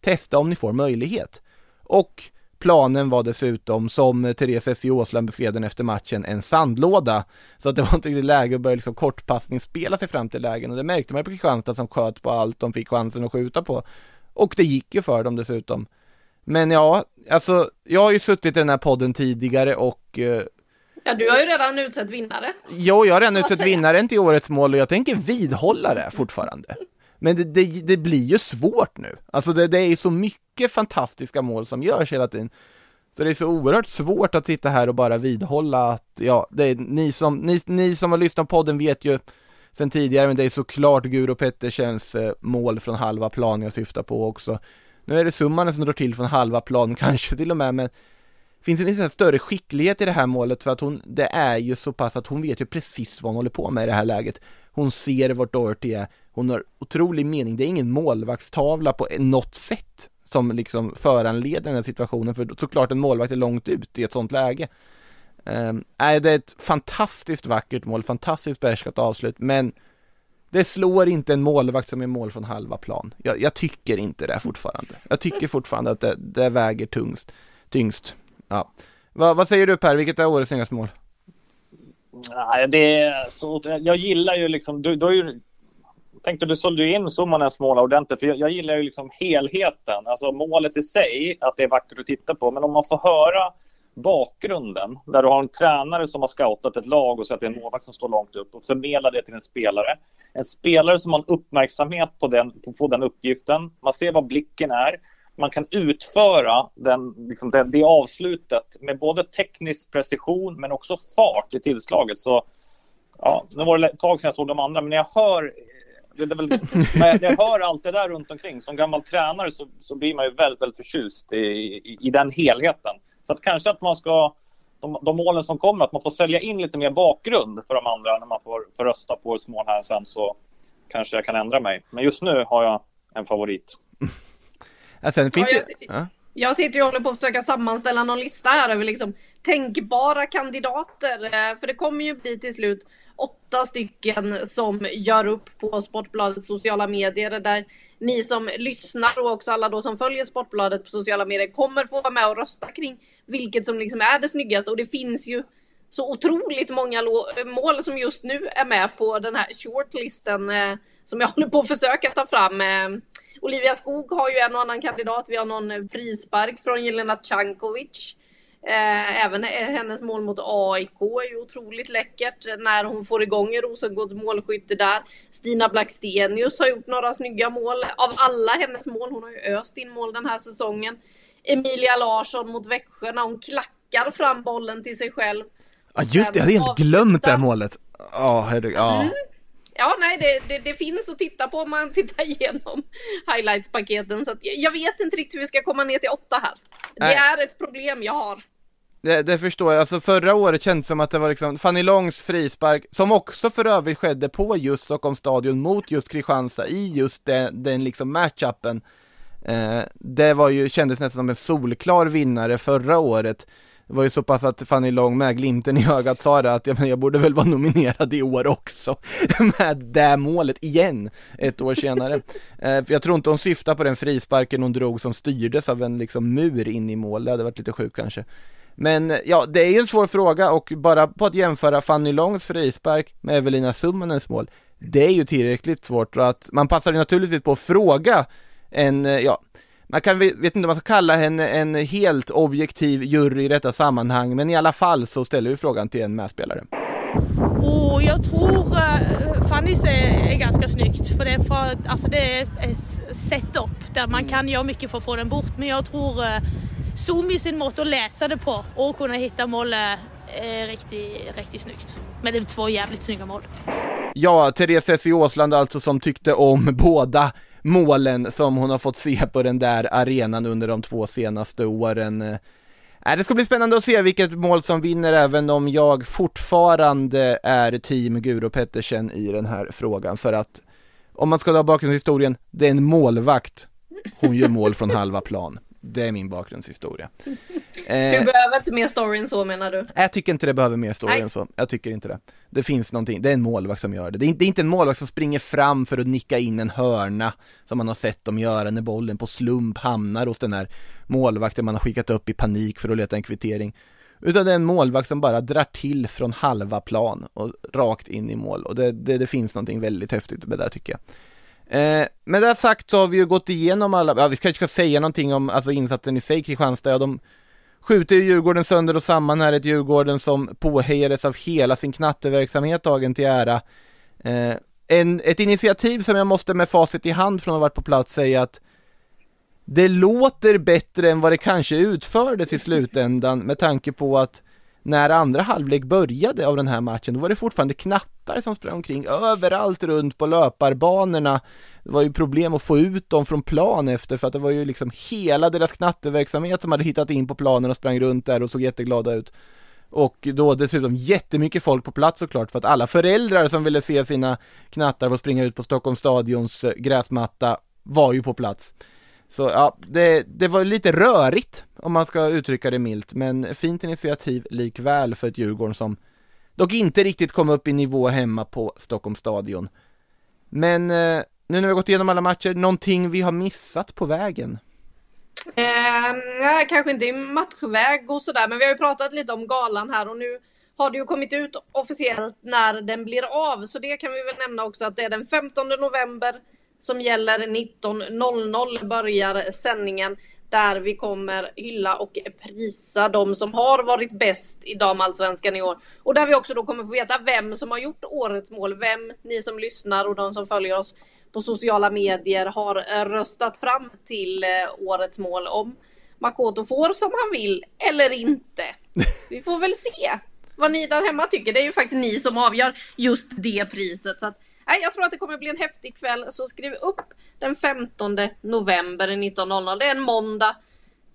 Testa om ni får möjlighet. Och planen var dessutom, som Therese S. Åsland beskrev den efter matchen, en sandlåda. Så att det var inte riktigt läge att börja liksom kortpassning spela sig fram till lägen och det märkte man på Kristianstad som sköt på allt de fick chansen att skjuta på. Och det gick ju för dem dessutom. Men ja, alltså jag har ju suttit i den här podden tidigare och eh, Ja, du har ju redan utsett vinnare. Jo, jag har redan utsett vinnaren till årets mål och jag tänker vidhålla det fortfarande. Men det, det, det blir ju svårt nu. Alltså det, det är så mycket fantastiska mål som görs hela tiden. Så det är så oerhört svårt att sitta här och bara vidhålla att, ja, det är ni som, ni, ni som har lyssnat på podden vet ju sen tidigare, men det är såklart Guro Pettersens eh, mål från halva plan jag syftar på också. Nu är det Summanen som drar till från halva plan, kanske till och med, men finns det en större skicklighet i det här målet för att hon, det är ju så pass att hon vet ju precis vad hon håller på med i det här läget. Hon ser vart Doherty är, hon har otrolig mening, det är ingen målvaktstavla på något sätt som liksom föranleder den här situationen, för såklart en målvakt är långt ut i ett sånt läge. Ehm, um, är det är ett fantastiskt vackert mål, fantastiskt behärskat avslut, men det slår inte en målvakt som är mål från halva plan. Jag, jag tycker inte det fortfarande. Jag tycker fortfarande att det, det väger tungst, tyngst. Ja. Va, vad säger du Per, vilket är årets snyggaste mål? Nej, det är så, jag gillar ju liksom, du, du har ju tänkte du sålde ju in Summanens mål ordentligt, för jag, jag, gillar ju liksom helheten. Alltså målet i sig, att det är vackert att titta på, men om man får höra bakgrunden, där du har en tränare som har scoutat ett lag och sett att det är en målvakt som står långt upp och förmedlar det till en spelare. En spelare som har en uppmärksamhet på, den, på, på den uppgiften. Man ser vad blicken är man kan utföra den, liksom det, det avslutet med både teknisk precision men också fart i tillslaget. Så ja, nu var det ett tag sedan jag såg de andra, men när jag hör det väl, när jag hör allt det där runt omkring som gammal tränare så, så blir man ju väldigt, väldigt förtjust i, i, i den helheten. Så att kanske att man ska, de, de målen som kommer, att man får sälja in lite mer bakgrund för de andra när man får, får rösta på ett mål här sen så kanske jag kan ändra mig. Men just nu har jag en favorit. Ja, sen finns ja, jag, ja. jag sitter ju och håller på att försöka sammanställa någon lista här över liksom tänkbara kandidater. Eh, för det kommer ju bli till slut åtta stycken som gör upp på Sportbladets sociala medier där ni som lyssnar och också alla då som följer Sportbladet på sociala medier kommer få vara med och rösta kring vilket som liksom är det snyggaste och det finns ju så otroligt många mål som just nu är med på den här shortlisten eh, som jag håller på att försöka ta fram. Eh, Olivia Skog har ju en och annan kandidat. Vi har någon frispark från Jelena Cankovic. Eh, även hennes mål mot AIK är ju otroligt läckert när hon får igång Rosengårds målskytte där. Stina Blackstenius har gjort några snygga mål. Av alla hennes mål, hon har ju öst in mål den här säsongen. Emilia Larsson mot Växjö när hon klackar fram bollen till sig själv. Ja just det, jag hade helt glömt det målet. Ja, herregud. Ja. Mm. Ja, nej, det, det, det, finns att titta på om man tittar igenom highlights-paketen. Så jag vet inte riktigt hur vi ska komma ner till åtta här. Nej. Det är ett problem jag har. Det, det, förstår jag, alltså förra året kändes som att det var liksom Fanny Longs frispark, som också för övrigt skedde på just Stockholms stadion mot just Kristianstad i just den, den liksom matchupen. Eh, det var ju, kändes nästan som en solklar vinnare förra året. Det var ju så pass att Fanny Long med glimten i ögat sa det att ja, men jag borde väl vara nominerad i år också med det målet igen ett år senare. Eh, jag tror inte hon syftar på den frisparken hon drog som styrdes av en liksom mur in i mål, det hade varit lite sjukt kanske. Men ja, det är ju en svår fråga och bara på att jämföra Fanny Longs frispark med Evelina Summanens mål, det är ju tillräckligt svårt och att man passar ju naturligtvis på att fråga en, eh, ja, man kan, vet inte om man ska kalla henne en helt objektiv jury i detta sammanhang, men i alla fall så ställer vi frågan till en medspelare. Och jag tror uh, Fannys är, är ganska snyggt för det är, för, alltså det är setup där man kan göra mycket för att få den bort. Men jag tror uh, Zoom i sin mått att läsa det på och kunna hitta mål är riktigt, riktigt snyggt. Men det är två jävligt snygga mål. Ja, Therese S. Åsland alltså som tyckte om båda målen som hon har fått se på den där arenan under de två senaste åren. Äh, det ska bli spännande att se vilket mål som vinner även om jag fortfarande är team Guro Pettersen i den här frågan för att om man ska ha bakgrundshistorien, det är en målvakt. Hon gör mål från halva plan. Det är min bakgrundshistoria. Eh, du behöver inte mer story än så menar du? Jag tycker inte det behöver mer story Nej. än så. Jag tycker inte det. Det finns någonting, det är en målvakt som gör det. Det är, inte, en målvakt som springer fram för att nicka in en hörna som man har sett dem göra när bollen på slump hamnar hos den här målvakten man har skickat upp i panik för att leta en kvittering. Utan det är en målvakt som bara drar till från halva plan och rakt in i mål och det, det, det finns någonting väldigt häftigt med det tycker jag. Eh, med det sagt så har vi ju gått igenom alla, ja vi kanske ska säga någonting om alltså insatsen i sig, Kristianstad, ja, de skjuter ju Djurgården sönder och samman här, ett Djurgården som påhejades av hela sin knatteverksamhet dagen till ära. Eh, en, ett initiativ som jag måste med facit i hand från att ha varit på plats säga att det låter bättre än vad det kanske utfördes i slutändan med tanke på att när andra halvlek började av den här matchen, då var det fortfarande knattar som sprang omkring överallt runt på löparbanorna. Det var ju problem att få ut dem från plan efter för att det var ju liksom hela deras knatteverksamhet som hade hittat in på planen och sprang runt där och såg jätteglada ut. Och då dessutom jättemycket folk på plats såklart för att alla föräldrar som ville se sina knattar få springa ut på Stockholms stadions eh, gräsmatta var ju på plats. Så ja, det, det var lite rörigt om man ska uttrycka det milt, men fint initiativ likväl för ett Djurgården som dock inte riktigt kom upp i nivå hemma på Stockholms stadion. Men eh, nu när vi har gått igenom alla matcher, någonting vi har missat på vägen? Eh, kanske inte i matchväg och sådär, men vi har ju pratat lite om galan här och nu har det ju kommit ut officiellt när den blir av, så det kan vi väl nämna också att det är den 15 november som gäller 19.00 börjar sändningen där vi kommer hylla och prisa de som har varit bäst i damallsvenskan i år. Och där vi också då kommer få veta vem som har gjort årets mål, vem ni som lyssnar och de som följer oss på sociala medier har röstat fram till eh, årets mål. Om Makoto får som han vill eller inte. Vi får väl se vad ni där hemma tycker. Det är ju faktiskt ni som avgör just det priset. Så att Nej, jag tror att det kommer bli en häftig kväll, så skriv upp den 15 november 19.00. Det är en måndag.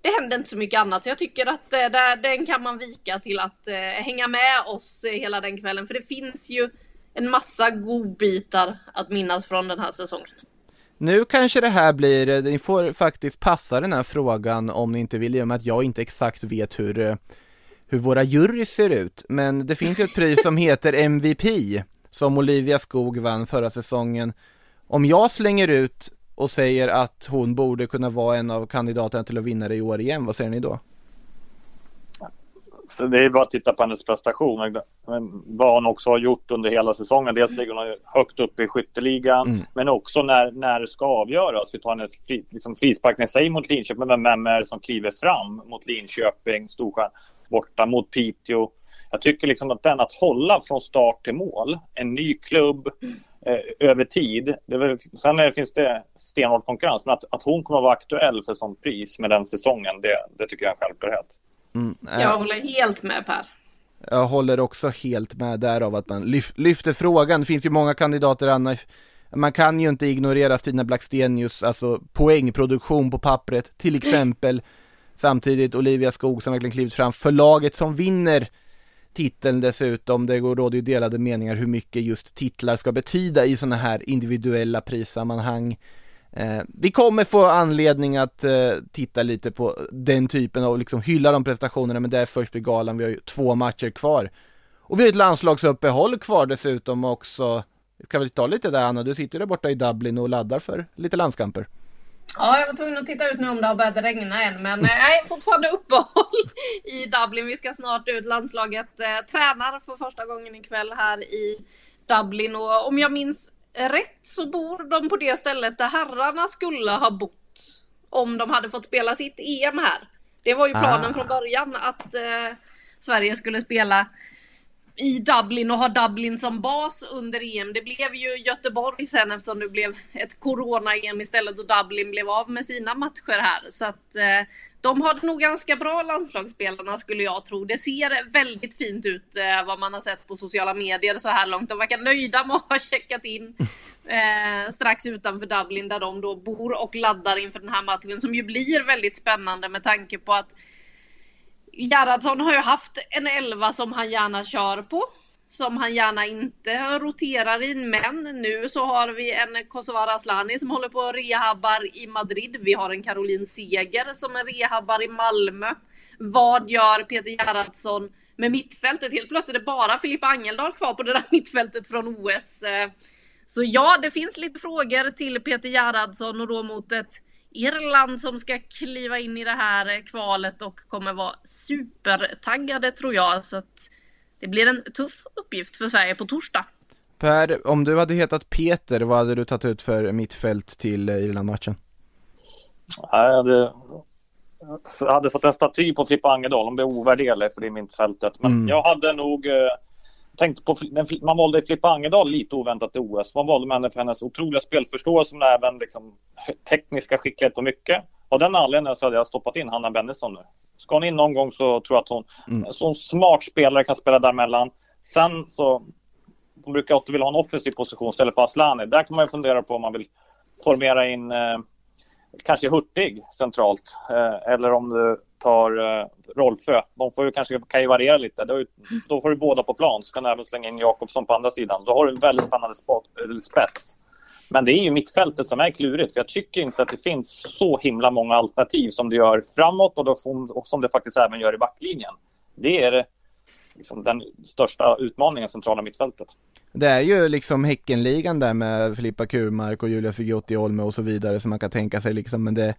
Det händer inte så mycket annat, så jag tycker att eh, där, den kan man vika till att eh, hänga med oss eh, hela den kvällen. För det finns ju en massa godbitar att minnas från den här säsongen. Nu kanske det här blir, eh, ni får faktiskt passa den här frågan om ni inte vill, i och med att jag inte exakt vet hur, hur våra jurys ser ut. Men det finns ju ett pris som heter MVP som Olivia Skog vann förra säsongen. Om jag slänger ut och säger att hon borde kunna vara en av kandidaterna till att vinna det i år igen, vad säger ni då? Så det är bara att titta på hennes prestation. Vad hon också har gjort under hela säsongen. Dels ligger hon högt upp i skytteligan, mm. men också när, när det ska avgöras. Vi tar hennes fri, liksom frisparkning i sig mot Linköping, men vem är det som kliver fram mot Linköping, Storsjön, borta mot Piteå? Jag tycker liksom att den att hålla från start till mål, en ny klubb eh, över tid. Det väl, sen är, finns det stenhård konkurrens, men att, att hon kommer att vara aktuell för sånt pris med den säsongen, det, det tycker jag är en självklarhet. Mm, äh, jag håller helt med Per. Jag håller också helt med därav att man lyf, lyfter frågan. Det finns ju många kandidater annars. Man kan ju inte ignorera Stina Blackstenius, alltså poängproduktion på pappret, till exempel. Samtidigt Olivia Skog som verkligen klivit fram för laget som vinner titeln dessutom. Det råder ju delade meningar hur mycket just titlar ska betyda i sådana här individuella prissammanhang. Eh, vi kommer få anledning att eh, titta lite på den typen av, liksom hylla de prestationerna, men det är först blir galan. Vi har ju två matcher kvar. Och vi har ett landslagsuppehåll kvar dessutom också. Ska vi ta lite där Anna, du sitter där borta i Dublin och laddar för lite landskamper. Ja, jag var tvungen att titta ut nu om det har börjat regna än, men eh, nej, fortfarande uppehåll i Dublin. Vi ska snart ut. Landslaget eh, tränar för första gången ikväll här i Dublin och om jag minns rätt så bor de på det stället där herrarna skulle ha bott om de hade fått spela sitt EM här. Det var ju planen ah. från början att eh, Sverige skulle spela i Dublin och ha Dublin som bas under EM. Det blev ju Göteborg sen eftersom det blev ett corona-EM istället och Dublin blev av med sina matcher här. Så att eh, de har det nog ganska bra landslagsspelarna skulle jag tro. Det ser väldigt fint ut eh, vad man har sett på sociala medier så här långt. De verkar nöjda med att ha checkat in eh, strax utanför Dublin där de då bor och laddar inför den här matchen som ju blir väldigt spännande med tanke på att Gerhardsson har ju haft en elva som han gärna kör på. Som han gärna inte roterar i. Men nu så har vi en Kosovare Asllani som håller på och rehabbar i Madrid. Vi har en Caroline Seger som är rehabbar i Malmö. Vad gör Peter Gerhardsson med mittfältet? Helt plötsligt är det bara Filippa Angeldal kvar på det där mittfältet från OS. Så ja, det finns lite frågor till Peter Gerhardsson och då mot ett Irland som ska kliva in i det här kvalet och kommer vara supertaggade tror jag. Så att det blir en tuff uppgift för Sverige på torsdag. Per, om du hade hetat Peter, vad hade du tagit ut för mittfält till Irland-matchen? Jag hade, jag hade fått en staty på Filippa Angedal, hon blev ovärderlig för det mittfältet. Men mm. jag hade nog eh, tänkt på, man valde Filippa Angedal lite oväntat i OS. Man valde henne för hennes otroliga spelförståelse men även liksom tekniska skicklighet och mycket. Av den anledningen så hade jag stoppat in Hanna Bennison nu. Ska hon in någon gång så tror jag att hon, mm. så smart spelare kan spela däremellan. Sen så, de brukar alltid vilja ha en offensiv position istället för Aslani. Där kan man ju fundera på om man vill formera in eh, kanske Hurtig centralt. Eh, eller om du tar eh, Rolfö. De får ju kanske kan ju variera lite. Då, då får du båda på plan. Så kan du även slänga in Jakobsson på andra sidan. Då har du en väldigt spännande spot, spets. Men det är ju mittfältet som är klurigt. För jag tycker inte att det finns så himla många alternativ som det gör framåt och, då, och som det faktiskt även gör i backlinjen. Det är liksom den största utmaningen, centrala mittfältet. Det är ju liksom Häckenligan där med Filippa Kurmark och Julia Sigiotti Olme och så vidare som man kan tänka sig liksom, men det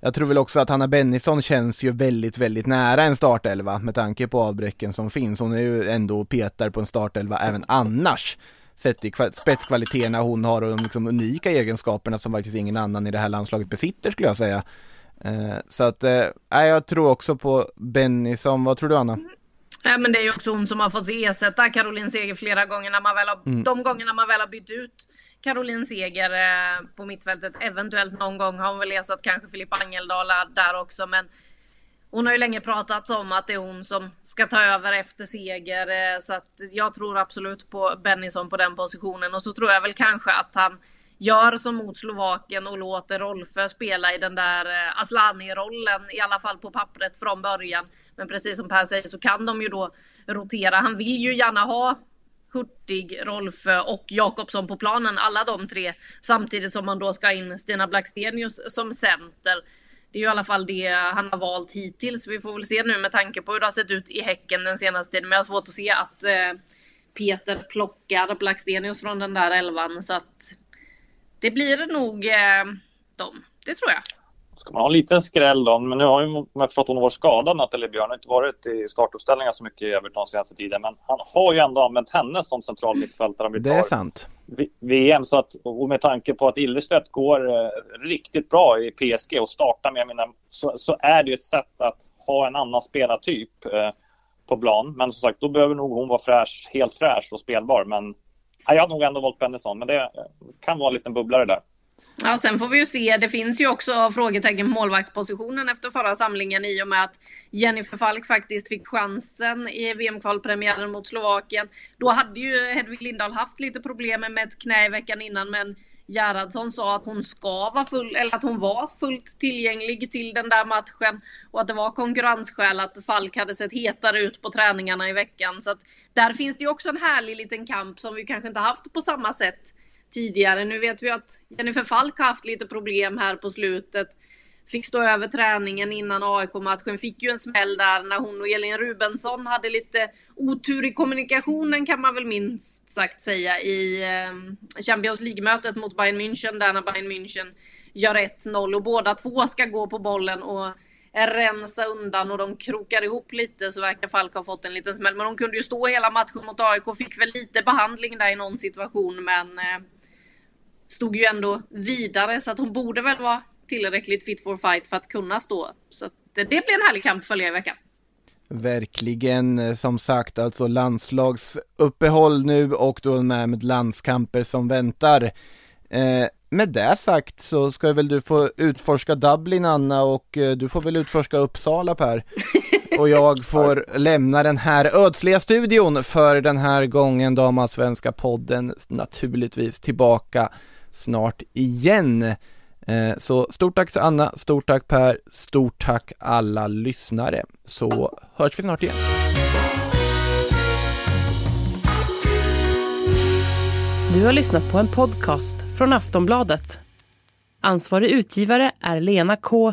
jag tror väl också att Hanna Bennison känns ju väldigt, väldigt nära en startelva med tanke på avbräcken som finns. Hon är ju ändå petar på en startelva även annars. Sett i spetskvaliteterna hon har och de liksom unika egenskaperna som faktiskt ingen annan i det här landslaget besitter skulle jag säga. Eh, så att, eh, jag tror också på Bennison. Vad tror du Anna? Ja, men det är ju också hon som har fått ersätta Caroline Seger flera gånger när man väl har, mm. de gångerna man väl har bytt ut Caroline Seger eh, på mittfältet. Eventuellt någon gång har hon väl ersatt kanske Filippa Angeldala där också, men hon har ju länge pratat om att det är hon som ska ta över efter Seger, eh, så att jag tror absolut på Bennison på den positionen och så tror jag väl kanske att han gör som mot Slovakien och låter Rolfö spela i den där eh, Aslani-rollen, i alla fall på pappret från början. Men precis som Per säger så kan de ju då rotera. Han vill ju gärna ha Hurtig, Rolfö och Jakobsson på planen, alla de tre. Samtidigt som man då ska in Stina Blackstenius som center. Det är ju i alla fall det han har valt hittills. Vi får väl se nu med tanke på hur det har sett ut i Häcken den senaste tiden. Men jag har svårt att se att eh, Peter plockar Blackstenius från den där elvan. Så att det blir nog eh, dem. Det tror jag. Ska man ha en liten skräll då, men nu har ju man förstått att hon varit skadad, Nathalie Björn. har inte varit i startuppställningar så mycket i Everton senaste tiden, men han har ju ändå använt henne som central mittfältare. Det är sant. VM, så att, och med tanke på att Illerstedt går eh, riktigt bra i PSG och startar med mina, så, så, är det ju ett sätt att ha en annan spelartyp eh, på plan. Men som sagt, då behöver nog hon vara fräsch, helt fräsch och spelbar. Men ja, jag har nog ändå valt Bennison, men det kan vara en liten bubblare där. Ja, sen får vi ju se. Det finns ju också frågetecken på målvaktspositionen efter förra samlingen i och med att Jennifer Falk faktiskt fick chansen i VM-kvalpremiären mot Slovakien. Då hade ju Hedvig Lindahl haft lite problem med ett knä i veckan innan, men Gerhardsson sa att hon ska vara full, eller att hon var fullt tillgänglig till den där matchen och att det var konkurrensskäl att Falk hade sett hetare ut på träningarna i veckan. Så att där finns det ju också en härlig liten kamp som vi kanske inte haft på samma sätt tidigare. Nu vet vi att Jennifer Falk har haft lite problem här på slutet. Fick stå över träningen innan AIK-matchen. Fick ju en smäll där när hon och Elin Rubensson hade lite otur i kommunikationen kan man väl minst sagt säga i ehm, Champions League-mötet mot Bayern München där när Bayern München gör 1-0 och båda två ska gå på bollen och rensa undan och de krokar ihop lite så verkar Falk ha fått en liten smäll. Men hon kunde ju stå hela matchen mot AIK, fick väl lite behandling där i någon situation men eh, stod ju ändå vidare så att hon borde väl vara tillräckligt fit for fight för att kunna stå. Så det, det blir en härlig kamp att följa i veckan. Verkligen, som sagt alltså landslagsuppehåll nu och då med, med landskamper som väntar. Eh, med det sagt så ska väl du få utforska Dublin Anna och eh, du får väl utforska Uppsala Per. Och jag får lämna den här ödsliga studion för den här gången Damallsvenska podden naturligtvis tillbaka snart igen. Eh, så stort tack till Anna, stort tack Per, stort tack alla lyssnare. Så hörs vi snart igen. Du har lyssnat på en podcast från Aftonbladet. Ansvarig utgivare är Lena K